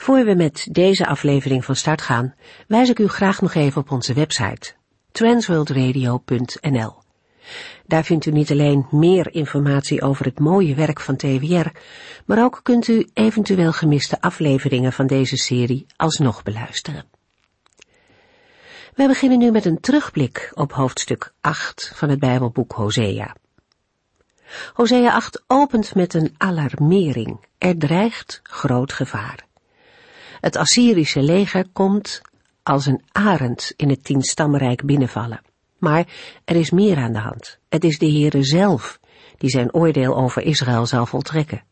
Voor we met deze aflevering van start gaan, wijs ik u graag nog even op onze website transworldradio.nl. Daar vindt u niet alleen meer informatie over het mooie werk van TWR, maar ook kunt u eventueel gemiste afleveringen van deze serie alsnog beluisteren. We beginnen nu met een terugblik op hoofdstuk 8 van het Bijbelboek Hosea. Hosea 8 opent met een alarmering. Er dreigt groot gevaar. Het Assyrische leger komt als een arend in het tienstammenrijk binnenvallen. Maar er is meer aan de hand. Het is de Heere zelf die zijn oordeel over Israël zal voltrekken.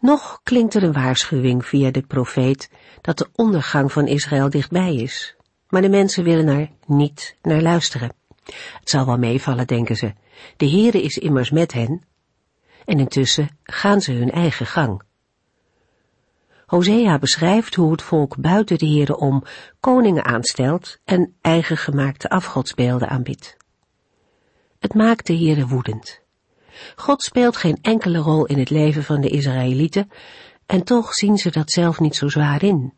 Nog klinkt er een waarschuwing via de profeet dat de ondergang van Israël dichtbij is. Maar de mensen willen er niet naar luisteren. Het zal wel meevallen, denken ze. De Heere is immers met hen. En intussen gaan ze hun eigen gang. Hosea beschrijft hoe het volk buiten de Heere om koningen aanstelt en eigen gemaakte afgodsbeelden aanbidt. Het maakt de Heere woedend. God speelt geen enkele rol in het leven van de Israëlieten en toch zien ze dat zelf niet zo zwaar in.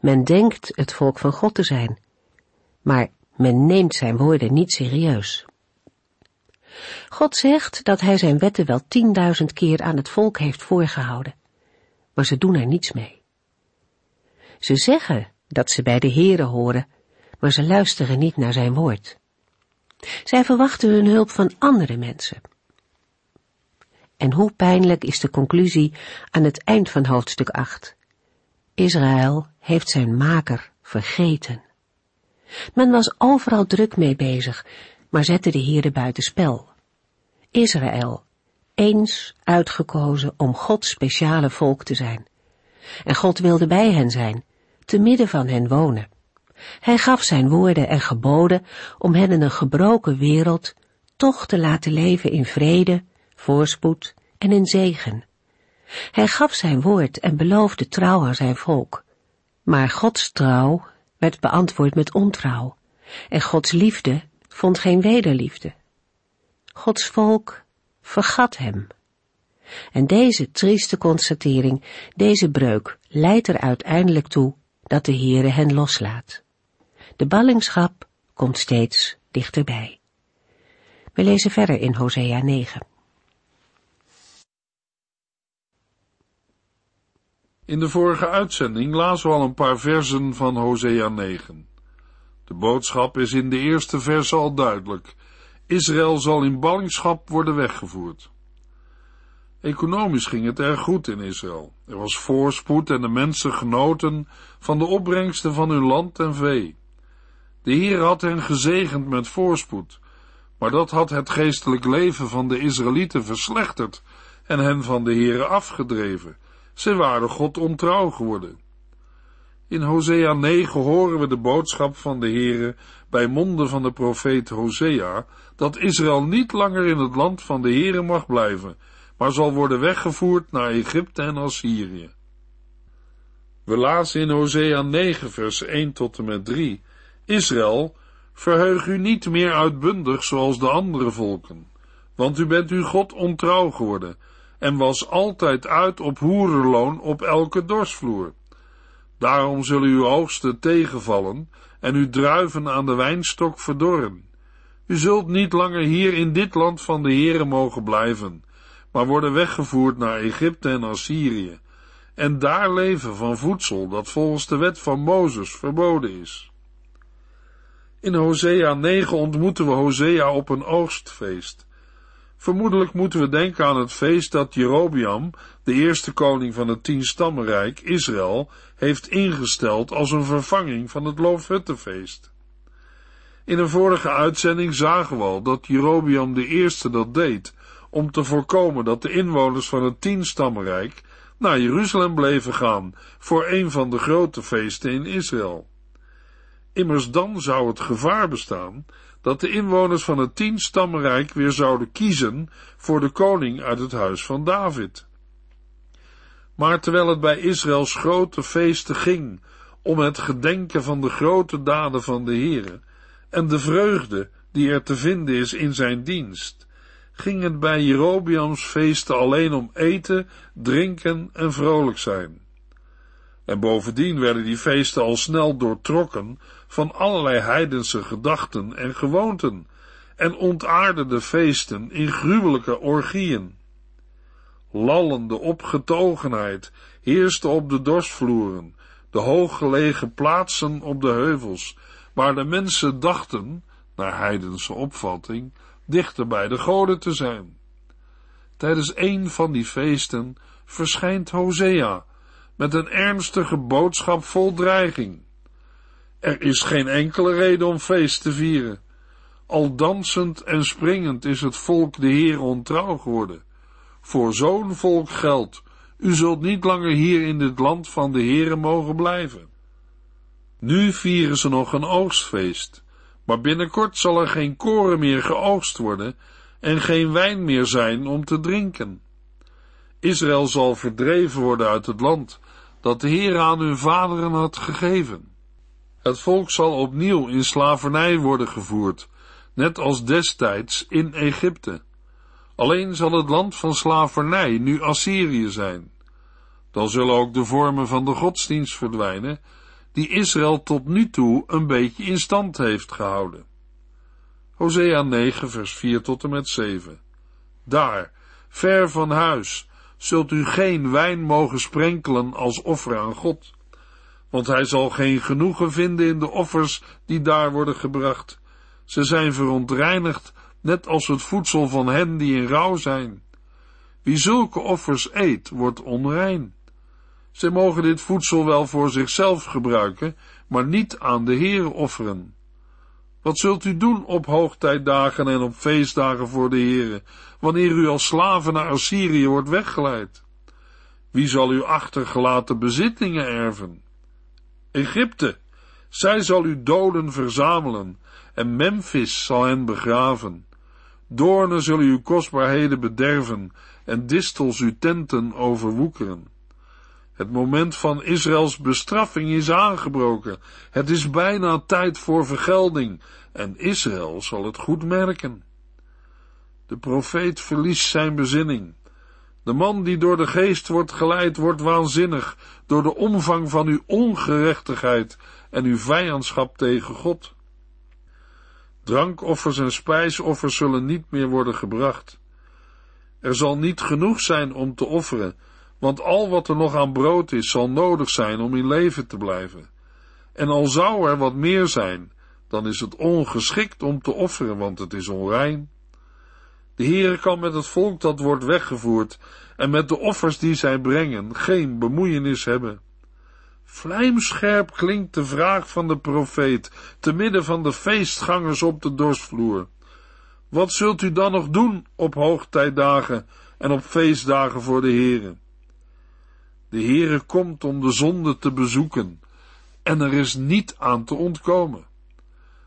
Men denkt het volk van God te zijn, maar men neemt zijn woorden niet serieus. God zegt dat hij zijn wetten wel tienduizend keer aan het volk heeft voorgehouden maar ze doen er niets mee. Ze zeggen dat ze bij de Heere horen, maar ze luisteren niet naar zijn woord. Zij verwachten hun hulp van andere mensen. En hoe pijnlijk is de conclusie aan het eind van hoofdstuk 8. Israël heeft zijn maker vergeten. Men was overal druk mee bezig, maar zette de Heere buitenspel. Israël eens uitgekozen om Gods speciale volk te zijn. En God wilde bij hen zijn, te midden van hen wonen. Hij gaf zijn woorden en geboden om hen in een gebroken wereld toch te laten leven in vrede, voorspoed en in zegen. Hij gaf zijn woord en beloofde trouw aan zijn volk. Maar Gods trouw werd beantwoord met ontrouw, en Gods liefde vond geen wederliefde. Gods volk vergat hem. En deze trieste constatering, deze breuk, leidt er uiteindelijk toe dat de Heere hen loslaat. De ballingschap komt steeds dichterbij. We lezen verder in Hosea 9. In de vorige uitzending lazen we al een paar versen van Hosea 9. De boodschap is in de eerste verse al duidelijk Israël zal in ballingschap worden weggevoerd. Economisch ging het erg goed in Israël. Er was voorspoed en de mensen genoten van de opbrengsten van hun land en vee. De Heer had hen gezegend met voorspoed, maar dat had het geestelijk leven van de Israëlieten verslechterd en hen van de Heere afgedreven. Ze waren God ontrouw geworden. In Hosea 9 horen we de boodschap van de Heere bij monden van de profeet Hosea dat Israël niet langer in het land van de Heere mag blijven, maar zal worden weggevoerd naar Egypte en Assyrië. We lazen in Hosea 9 vers 1 tot en met 3 Israël, verheug u niet meer uitbundig zoals de andere volken, want u bent uw God ontrouw geworden en was altijd uit op hoerenloon op elke dorsvloer. Daarom zullen uw oogsten tegenvallen en uw druiven aan de wijnstok verdorren. U zult niet langer hier in dit land van de Heere mogen blijven, maar worden weggevoerd naar Egypte en Assyrië, en daar leven van voedsel dat volgens de wet van Mozes verboden is. In Hosea 9 ontmoeten we Hosea op een oogstfeest. Vermoedelijk moeten we denken aan het feest dat Jerobiam, de eerste koning van het tienstammenrijk, Israël, heeft ingesteld als een vervanging van het Loofhuttenfeest. In een vorige uitzending zagen we al dat Jerobiam de eerste dat deed, om te voorkomen dat de inwoners van het tienstammenrijk naar Jeruzalem bleven gaan voor een van de grote feesten in Israël. Immers dan zou het gevaar bestaan dat de inwoners van het tienstammenrijk weer zouden kiezen voor de koning uit het huis van David. Maar terwijl het bij Israëls grote feesten ging om het gedenken van de grote daden van de Heere en de vreugde die er te vinden is in zijn dienst, ging het bij Jerobiams feesten alleen om eten, drinken en vrolijk zijn. En bovendien werden die feesten al snel doortrokken van allerlei heidense gedachten en gewoonten, en ontaarden de feesten in gruwelijke orgieën. Lallende opgetogenheid heerste op de dorsvloeren, de hooggelegen plaatsen op de heuvels, waar de mensen dachten, naar heidense opvatting, dichter bij de goden te zijn. Tijdens een van die feesten verschijnt Hosea met een ernstige boodschap vol dreiging. Er is geen enkele reden om feest te vieren. Al dansend en springend is het volk de Heer ontrouw geworden. Voor zo'n volk geldt, u zult niet langer hier in dit land van de Heere mogen blijven. Nu vieren ze nog een oogstfeest, maar binnenkort zal er geen koren meer geoogst worden en geen wijn meer zijn om te drinken. Israël zal verdreven worden uit het land dat de Heer aan hun vaderen had gegeven. Het volk zal opnieuw in slavernij worden gevoerd, net als destijds in Egypte. Alleen zal het land van slavernij nu Assyrië zijn. Dan zullen ook de vormen van de godsdienst verdwijnen, die Israël tot nu toe een beetje in stand heeft gehouden. Hosea 9, vers 4 tot en met 7. Daar, ver van huis, zult u geen wijn mogen sprenkelen als offer aan God, want hij zal geen genoegen vinden in de offers die daar worden gebracht. Ze zijn verontreinigd, net als het voedsel van hen die in rouw zijn. Wie zulke offers eet, wordt onrein. Zij mogen dit voedsel wel voor zichzelf gebruiken, maar niet aan de Heer offeren. Wat zult u doen op hoogtijdagen en op feestdagen voor de Heere, wanneer u als slaven naar Assyrië wordt weggeleid? Wie zal uw achtergelaten bezittingen erven? Egypte, zij zal uw doden verzamelen, en Memphis zal hen begraven. Doornen zullen uw kostbaarheden bederven, en distels uw tenten overwoekeren. Het moment van Israëls bestraffing is aangebroken. Het is bijna tijd voor vergelding en Israël zal het goed merken. De profeet verliest zijn bezinning. De man die door de geest wordt geleid, wordt waanzinnig door de omvang van uw ongerechtigheid en uw vijandschap tegen God. Drankoffers en spijsoffers zullen niet meer worden gebracht. Er zal niet genoeg zijn om te offeren, want al wat er nog aan brood is, zal nodig zijn om in leven te blijven. En al zou er wat meer zijn, dan is het ongeschikt om te offeren, want het is onrein. De Heere kan met het volk dat wordt weggevoerd en met de offers die zij brengen geen bemoeienis hebben. Vlijmscherp klinkt de vraag van de profeet te midden van de feestgangers op de dorsvloer. Wat zult u dan nog doen op hoogtijdagen en op feestdagen voor de Heere? De Heere komt om de zonde te bezoeken en er is niet aan te ontkomen.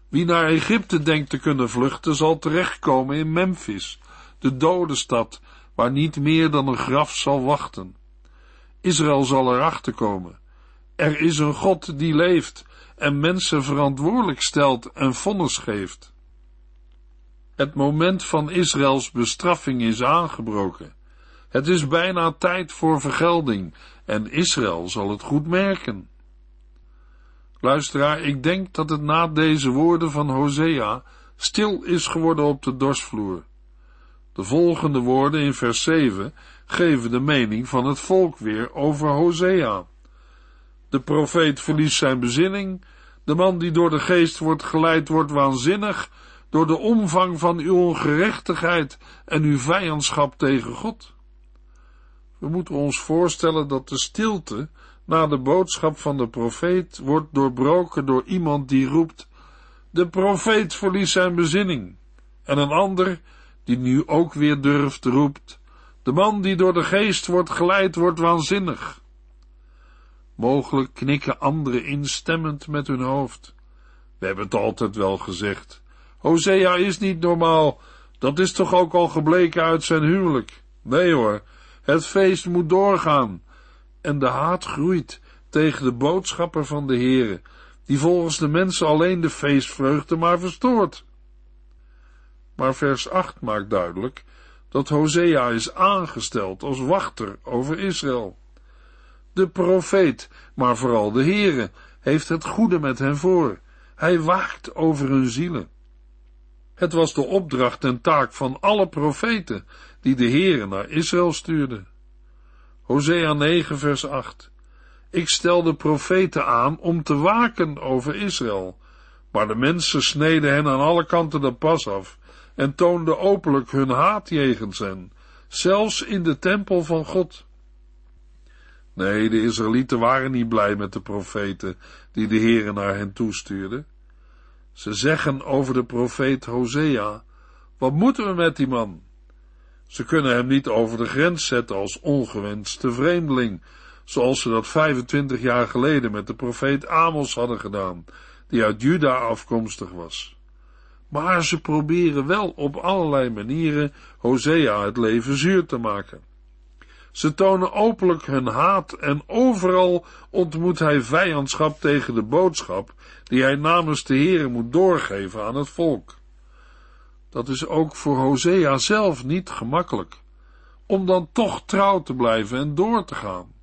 Wie naar Egypte denkt te kunnen vluchten, zal terechtkomen in Memphis, de dode stad, waar niet meer dan een graf zal wachten. Israël zal erachter komen. Er is een God die leeft en mensen verantwoordelijk stelt en vonnis geeft. Het moment van Israëls bestraffing is aangebroken. Het is bijna tijd voor vergelding en Israël zal het goed merken. Luisteraar, ik denk dat het na deze woorden van Hosea stil is geworden op de dorsvloer. De volgende woorden in vers 7 geven de mening van het volk weer over Hosea. De profeet verliest zijn bezinning, de man die door de geest wordt geleid wordt waanzinnig, door de omvang van uw ongerechtigheid en uw vijandschap tegen God. We moeten ons voorstellen dat de stilte na de boodschap van de profeet wordt doorbroken door iemand die roept, de profeet verliest zijn bezinning, en een ander die nu ook weer durft roept, De man die door de geest wordt geleid, wordt waanzinnig. Mogelijk knikken anderen instemmend met hun hoofd. We hebben het altijd wel gezegd. Hosea is niet normaal. Dat is toch ook al gebleken uit zijn huwelijk. Nee hoor, het feest moet doorgaan. En de haat groeit tegen de boodschapper van de Heere, die volgens de mensen alleen de feestvreugde maar verstoort. Maar vers 8 maakt duidelijk dat Hosea is aangesteld als wachter over Israël. De profeet, maar vooral de Heere, heeft het goede met hen voor. Hij waakt over hun zielen. Het was de opdracht en taak van alle profeten die de Heere naar Israël stuurde. Hosea 9 vers 8 Ik stel de profeten aan om te waken over Israël, maar de mensen sneden hen aan alle kanten de pas af en toonden openlijk hun haat jegens hen, zelfs in de tempel van God. Nee, de Israëlieten waren niet blij met de profeten die de Heere naar hen toestuurde. Ze zeggen over de profeet Hosea, wat moeten we met die man? Ze kunnen hem niet over de grens zetten als ongewenste vreemdeling, zoals ze dat 25 jaar geleden met de profeet Amos hadden gedaan, die uit Juda afkomstig was. Maar ze proberen wel op allerlei manieren Hosea het leven zuur te maken. Ze tonen openlijk hun haat en overal ontmoet hij vijandschap tegen de boodschap die hij namens de Heere moet doorgeven aan het volk. Dat is ook voor Hosea zelf niet gemakkelijk, om dan toch trouw te blijven en door te gaan.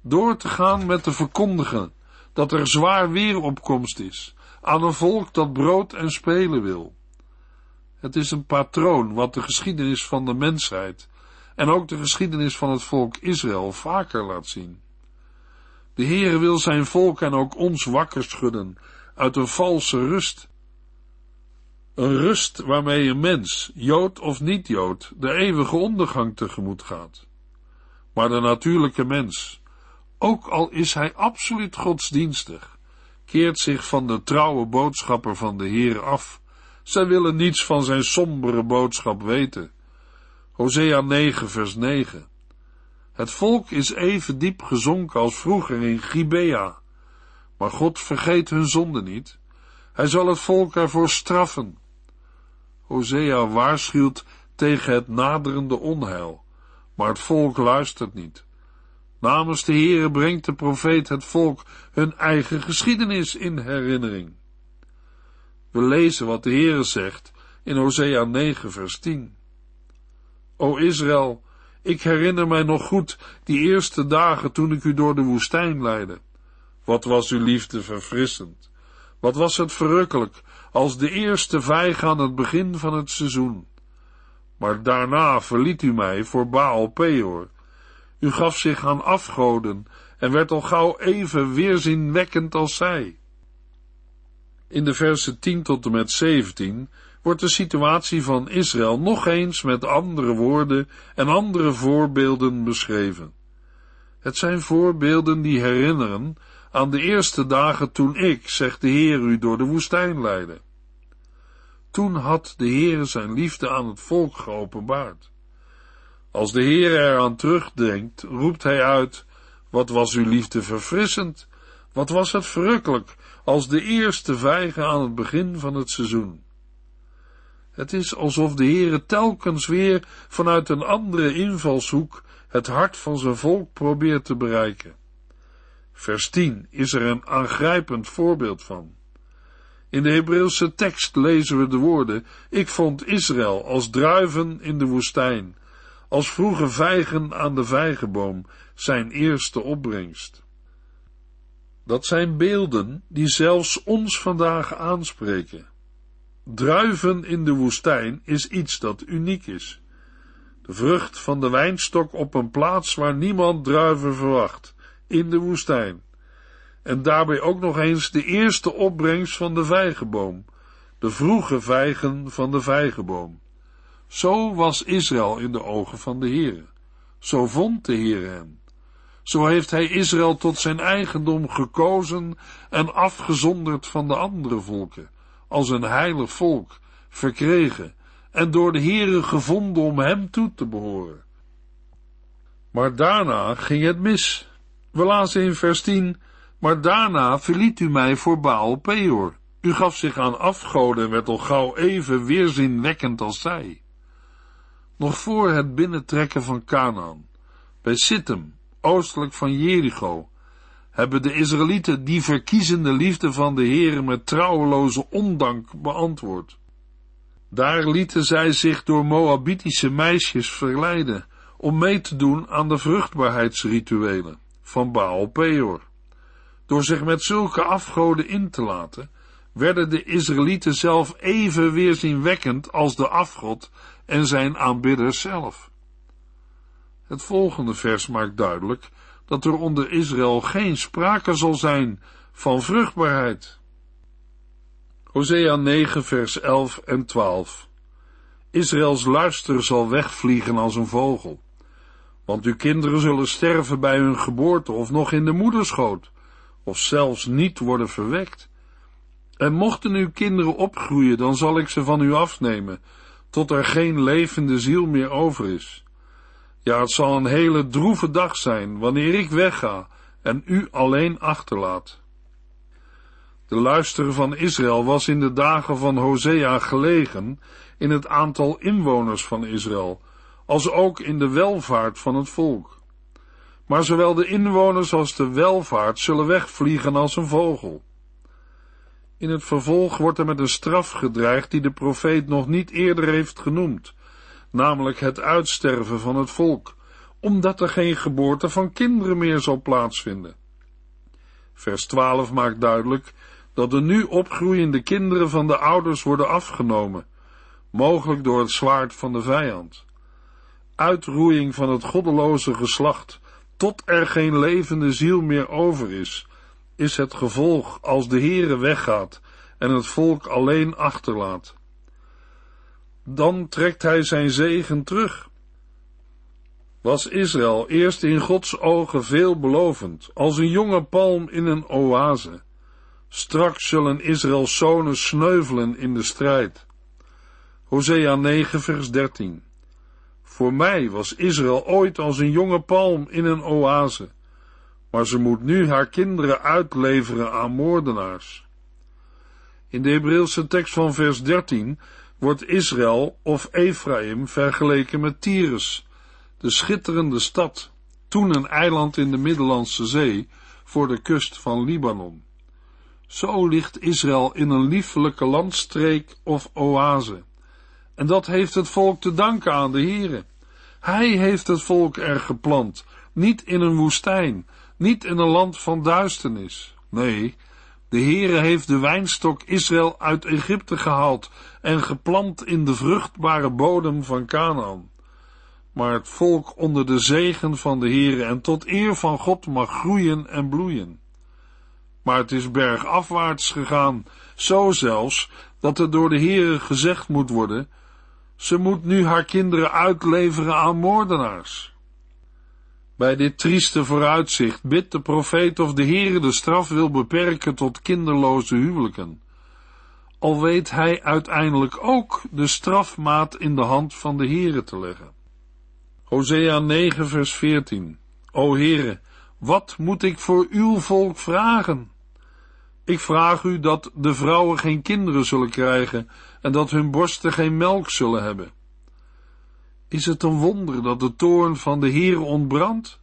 Door te gaan met te verkondigen dat er zwaar weeropkomst is, aan een volk dat brood en spelen wil. Het is een patroon wat de geschiedenis van de mensheid en ook de geschiedenis van het volk Israël vaker laat zien. De Heere wil zijn volk en ook ons wakker schudden uit een valse rust. Een rust waarmee een mens, Jood of niet-Jood, de eeuwige ondergang tegemoet gaat. Maar de natuurlijke mens, ook al is hij absoluut godsdienstig, keert zich van de trouwe boodschapper van de Heer af. Zij willen niets van zijn sombere boodschap weten. Hosea 9 vers 9 Het volk is even diep gezonken als vroeger in Gibea. Maar God vergeet hun zonde niet. Hij zal het volk ervoor straffen. Hosea waarschuwt tegen het naderende onheil, maar het volk luistert niet. Namens de Heere brengt de profeet het volk hun eigen geschiedenis in herinnering. We lezen wat de Heere zegt in Hosea 9 vers 10. O Israël, ik herinner mij nog goed die eerste dagen toen ik u door de woestijn leidde. Wat was uw liefde verfrissend. Wat was het verrukkelijk als de eerste vijg aan het begin van het seizoen. Maar daarna verliet u mij voor Baal Peor. U gaf zich aan afgoden en werd al gauw even weerzinwekkend als zij. In de versen 10 tot en met 17 wordt de situatie van Israël nog eens met andere woorden en andere voorbeelden beschreven. Het zijn voorbeelden die herinneren aan de eerste dagen toen ik, zegt de Heer, u door de woestijn leidde. Toen had de Heer zijn liefde aan het volk geopenbaard. Als de Heer eraan terugdenkt, roept hij uit, wat was uw liefde verfrissend, wat was het verrukkelijk, als de eerste vijgen aan het begin van het seizoen. Het is alsof de Heere telkens weer vanuit een andere invalshoek het hart van zijn volk probeert te bereiken. Vers 10 is er een aangrijpend voorbeeld van. In de Hebreeuwse tekst lezen we de woorden: Ik vond Israël als druiven in de woestijn, als vroege vijgen aan de vijgenboom, zijn eerste opbrengst. Dat zijn beelden die zelfs ons vandaag aanspreken. Druiven in de woestijn is iets dat uniek is. De vrucht van de wijnstok op een plaats waar niemand druiven verwacht, in de woestijn. En daarbij ook nog eens de eerste opbrengst van de vijgenboom, de vroege vijgen van de vijgenboom. Zo was Israël in de ogen van de Heere. Zo vond de Heere hem. Zo heeft hij Israël tot zijn eigendom gekozen en afgezonderd van de andere volken als een heilig volk, verkregen en door de Heere gevonden om hem toe te behoren. Maar daarna ging het mis. We lazen in vers 10, maar daarna verliet u mij voor Baal Peor. U gaf zich aan afgoden en werd al gauw even weerzinwekkend als zij. Nog voor het binnentrekken van Canaan, bij Sittim, oostelijk van Jericho, hebben de Israëlieten die verkiezende liefde van de Heere met trouweloze ondank beantwoord. Daar lieten zij zich door Moabitische meisjes verleiden om mee te doen aan de vruchtbaarheidsrituelen van Baal Peor. Door zich met zulke afgoden in te laten, werden de Israëlieten zelf even weerzinwekkend als de afgod en zijn aanbidders zelf. Het volgende vers maakt duidelijk dat er onder Israël geen sprake zal zijn van vruchtbaarheid. Hosea 9 vers 11 en 12 Israëls luister zal wegvliegen als een vogel, want uw kinderen zullen sterven bij hun geboorte of nog in de moederschoot, of zelfs niet worden verwekt. En mochten uw kinderen opgroeien, dan zal ik ze van u afnemen, tot er geen levende ziel meer over is. Ja, het zal een hele droeve dag zijn wanneer ik wegga en u alleen achterlaat. De luister van Israël was in de dagen van Hosea gelegen in het aantal inwoners van Israël, als ook in de welvaart van het volk. Maar zowel de inwoners als de welvaart zullen wegvliegen als een vogel. In het vervolg wordt er met een straf gedreigd die de profeet nog niet eerder heeft genoemd, namelijk het uitsterven van het volk, omdat er geen geboorte van kinderen meer zal plaatsvinden. Vers 12 maakt duidelijk dat de nu opgroeiende kinderen van de ouders worden afgenomen, mogelijk door het zwaard van de vijand. Uitroeiing van het goddeloze geslacht, tot er geen levende ziel meer over is, is het gevolg als de Heere weggaat en het volk alleen achterlaat. Dan trekt hij zijn zegen terug. Was Israël eerst in Gods ogen veelbelovend, als een jonge palm in een oase. Straks zullen Israëls zonen sneuvelen in de strijd. Hosea 9 vers 13 Voor mij was Israël ooit als een jonge palm in een oase maar ze moet nu haar kinderen uitleveren aan moordenaars. In de Hebreeuwse tekst van vers 13 wordt Israël of Ephraim vergeleken met Tyrus, de schitterende stad, toen een eiland in de Middellandse Zee voor de kust van Libanon. Zo ligt Israël in een liefelijke landstreek of oase. En dat heeft het volk te danken aan de Heere. Hij heeft het volk er geplant, niet in een woestijn, niet in een land van duisternis. Nee, de Heere heeft de wijnstok Israël uit Egypte gehaald en geplant in de vruchtbare bodem van Canaan. Maar het volk onder de zegen van de Heere en tot eer van God mag groeien en bloeien. Maar het is bergafwaarts gegaan, zo zelfs dat er door de Heere gezegd moet worden, ze moet nu haar kinderen uitleveren aan moordenaars. Bij dit trieste vooruitzicht bidt de profeet of de Heere de straf wil beperken tot kinderloze huwelijken. Al weet hij uiteindelijk ook de strafmaat in de hand van de Heere te leggen. Hosea 9 vers 14 O Heere, wat moet ik voor uw volk vragen? Ik vraag u dat de vrouwen geen kinderen zullen krijgen en dat hun borsten geen melk zullen hebben is het een wonder dat de toorn van de Heere ontbrandt?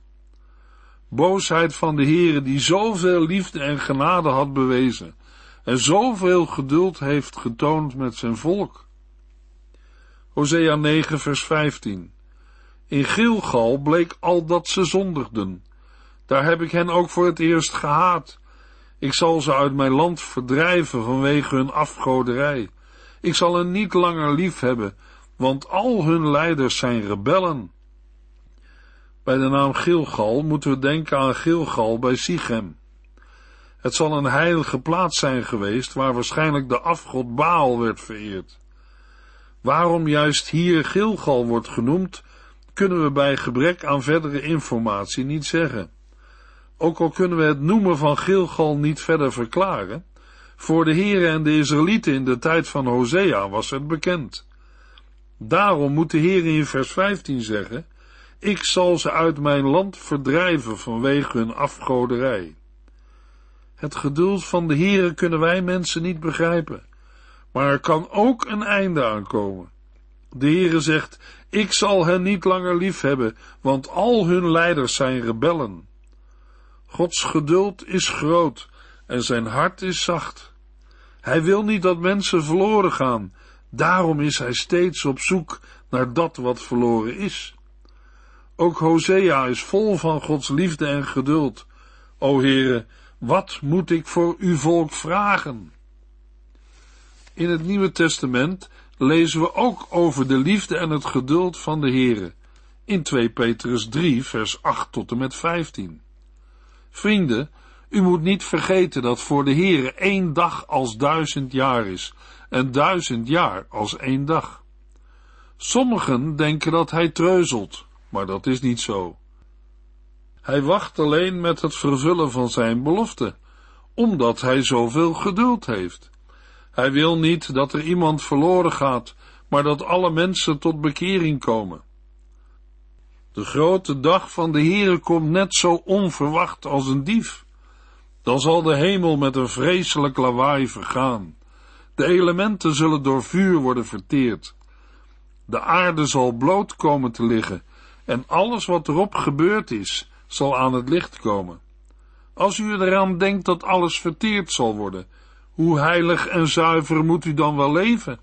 Boosheid van de Heere die zoveel liefde en genade had bewezen en zoveel geduld heeft getoond met zijn volk. Hosea 9 vers 15 In Gilgal bleek al dat ze zondigden. Daar heb ik hen ook voor het eerst gehaat. Ik zal ze uit mijn land verdrijven vanwege hun afgoderij. Ik zal hen niet langer lief hebben, want al hun leiders zijn rebellen. Bij de naam Gilgal moeten we denken aan Gilgal bij Sichem. Het zal een heilige plaats zijn geweest waar waarschijnlijk de afgod Baal werd vereerd. Waarom juist hier Gilgal wordt genoemd, kunnen we bij gebrek aan verdere informatie niet zeggen. Ook al kunnen we het noemen van Gilgal niet verder verklaren, voor de heren en de Israëlieten in de tijd van Hosea was het bekend. Daarom moet de Heer in vers 15 zeggen, ik zal ze uit mijn land verdrijven vanwege hun afgoderij. Het geduld van de Heere kunnen wij mensen niet begrijpen, maar er kan ook een einde aankomen. De Heere zegt, ik zal hen niet langer lief hebben, want al hun leiders zijn rebellen. Gods geduld is groot en zijn hart is zacht. Hij wil niet dat mensen verloren gaan, daarom is hij steeds op zoek naar dat wat verloren is. Ook Hosea is vol van Gods liefde en geduld. O Heere, wat moet ik voor uw volk vragen? In het Nieuwe Testament lezen we ook over de liefde en het geduld van de Heere. In 2 Petrus 3, vers 8 tot en met 15. Vrienden, u moet niet vergeten dat voor de Heere één dag als duizend jaar is en duizend jaar als één dag. Sommigen denken dat hij treuzelt, maar dat is niet zo. Hij wacht alleen met het vervullen van zijn belofte, omdat hij zoveel geduld heeft. Hij wil niet dat er iemand verloren gaat, maar dat alle mensen tot bekering komen. De grote dag van de Heere komt net zo onverwacht als een dief. Dan zal de hemel met een vreselijk lawaai vergaan. De elementen zullen door vuur worden verteerd. De aarde zal bloot komen te liggen en alles wat erop gebeurd is, zal aan het licht komen. Als u eraan denkt dat alles verteerd zal worden, hoe heilig en zuiver moet u dan wel leven?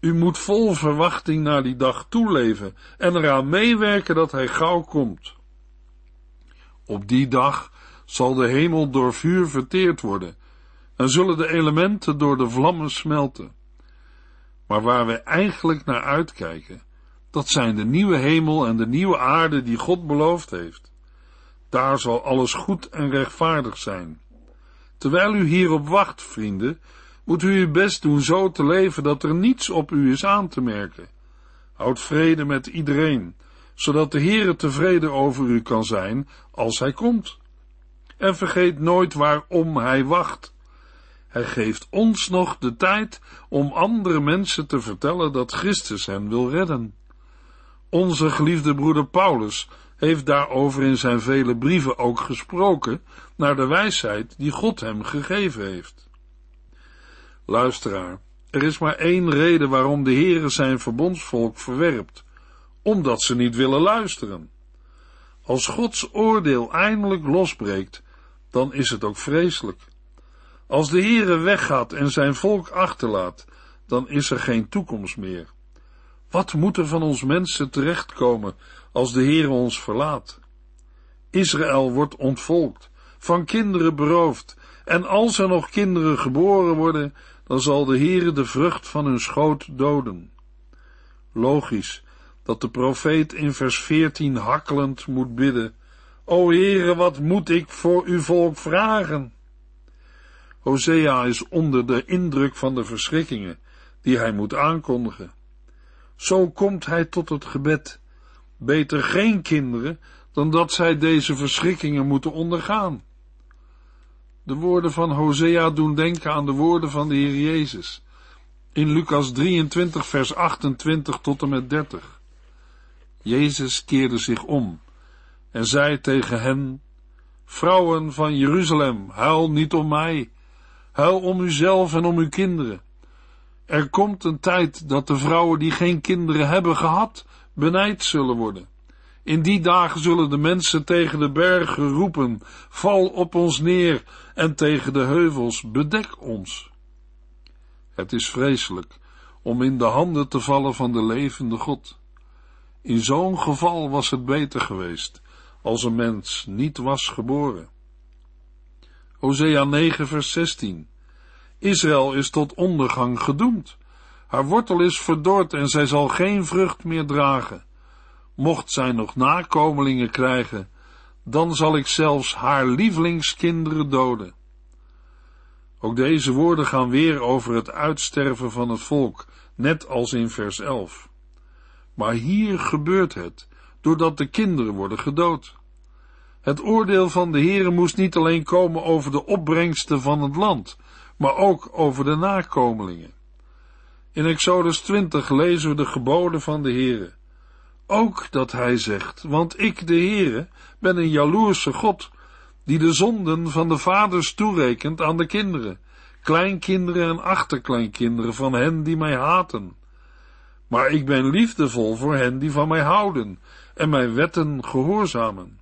U moet vol verwachting naar die dag toeleven en eraan meewerken dat hij gauw komt. Op die dag zal de hemel door vuur verteerd worden en zullen de elementen door de vlammen smelten. Maar waar we eigenlijk naar uitkijken, dat zijn de nieuwe hemel en de nieuwe aarde die God beloofd heeft. Daar zal alles goed en rechtvaardig zijn. Terwijl u hierop wacht, vrienden, moet u uw best doen zo te leven dat er niets op u is aan te merken. Houd vrede met iedereen, zodat de Heere tevreden over u kan zijn als hij komt. En vergeet nooit waarom hij wacht. Hij geeft ons nog de tijd om andere mensen te vertellen dat Christus hen wil redden. Onze geliefde broeder Paulus heeft daarover in zijn vele brieven ook gesproken naar de wijsheid die God hem gegeven heeft. Luisteraar, er is maar één reden waarom de Heere zijn verbondsvolk verwerpt, omdat ze niet willen luisteren. Als Gods oordeel eindelijk losbreekt, dan is het ook vreselijk. Als de Heere weggaat en zijn volk achterlaat, dan is er geen toekomst meer. Wat moet er van ons mensen terechtkomen als de Heere ons verlaat? Israël wordt ontvolkt, van kinderen beroofd, en als er nog kinderen geboren worden, dan zal de Heere de vrucht van hun schoot doden. Logisch dat de profeet in vers 14 hakkelend moet bidden, O Heere, wat moet ik voor uw volk vragen? Hosea is onder de indruk van de verschrikkingen die hij moet aankondigen. Zo komt hij tot het gebed. Beter geen kinderen dan dat zij deze verschrikkingen moeten ondergaan. De woorden van Hosea doen denken aan de woorden van de Heer Jezus. In Lucas 23, vers 28 tot en met 30. Jezus keerde zich om en zei tegen hen: Vrouwen van Jeruzalem, huil niet om mij, huil om uzelf en om uw kinderen. Er komt een tijd dat de vrouwen die geen kinderen hebben gehad, benijd zullen worden. In die dagen zullen de mensen tegen de bergen roepen, val op ons neer, en tegen de heuvels, bedek ons. Het is vreselijk om in de handen te vallen van de levende God. In zo'n geval was het beter geweest als een mens niet was geboren. Hosea 9 vers 16 Israël is tot ondergang gedoemd. Haar wortel is verdord en zij zal geen vrucht meer dragen. Mocht zij nog nakomelingen krijgen, dan zal ik zelfs haar lievelingskinderen doden. Ook deze woorden gaan weer over het uitsterven van het volk, net als in vers 11. Maar hier gebeurt het, doordat de kinderen worden gedood. Het oordeel van de Heere moest niet alleen komen over de opbrengsten van het land, maar ook over de nakomelingen. In Exodus 20 lezen we de geboden van de Heere. Ook dat hij zegt, want ik, de Heere, ben een jaloerse God, die de zonden van de vaders toerekent aan de kinderen, kleinkinderen en achterkleinkinderen van hen die mij haten. Maar ik ben liefdevol voor hen die van mij houden en mijn wetten gehoorzamen.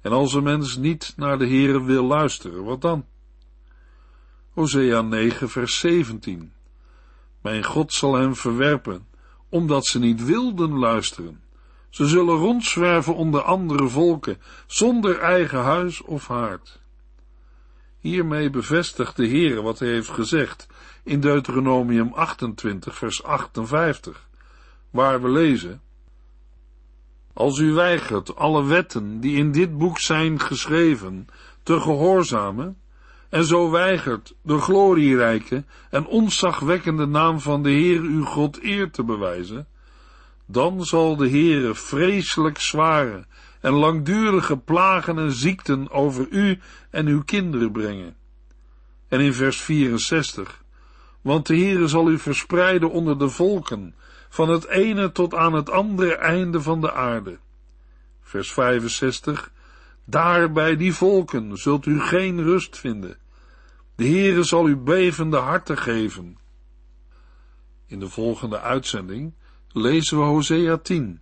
En als een mens niet naar de Heere wil luisteren, wat dan? Hosea 9 vers 17 Mijn God zal hem verwerpen, omdat ze niet wilden luisteren. Ze zullen rondzwerven onder andere volken, zonder eigen huis of haard. Hiermee bevestigt de Heere wat hij heeft gezegd in Deuteronomium 28 vers 58, waar we lezen als u weigert alle wetten die in dit boek zijn geschreven te gehoorzamen, en zo weigert de glorierijke en onzagwekkende naam van de Heer uw God eer te bewijzen, dan zal de Heere vreselijk zware en langdurige plagen en ziekten over u en uw kinderen brengen. En in vers 64, want de Heere zal u verspreiden onder de volken, van het ene tot aan het andere einde van de aarde. Vers 65, daar bij die volken zult u geen rust vinden. De Heere zal u bevende harten geven. In de volgende uitzending lezen we Hosea 10.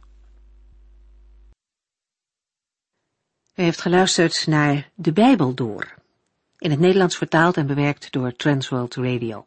U heeft geluisterd naar De Bijbel Door, in het Nederlands vertaald en bewerkt door Transworld Radio.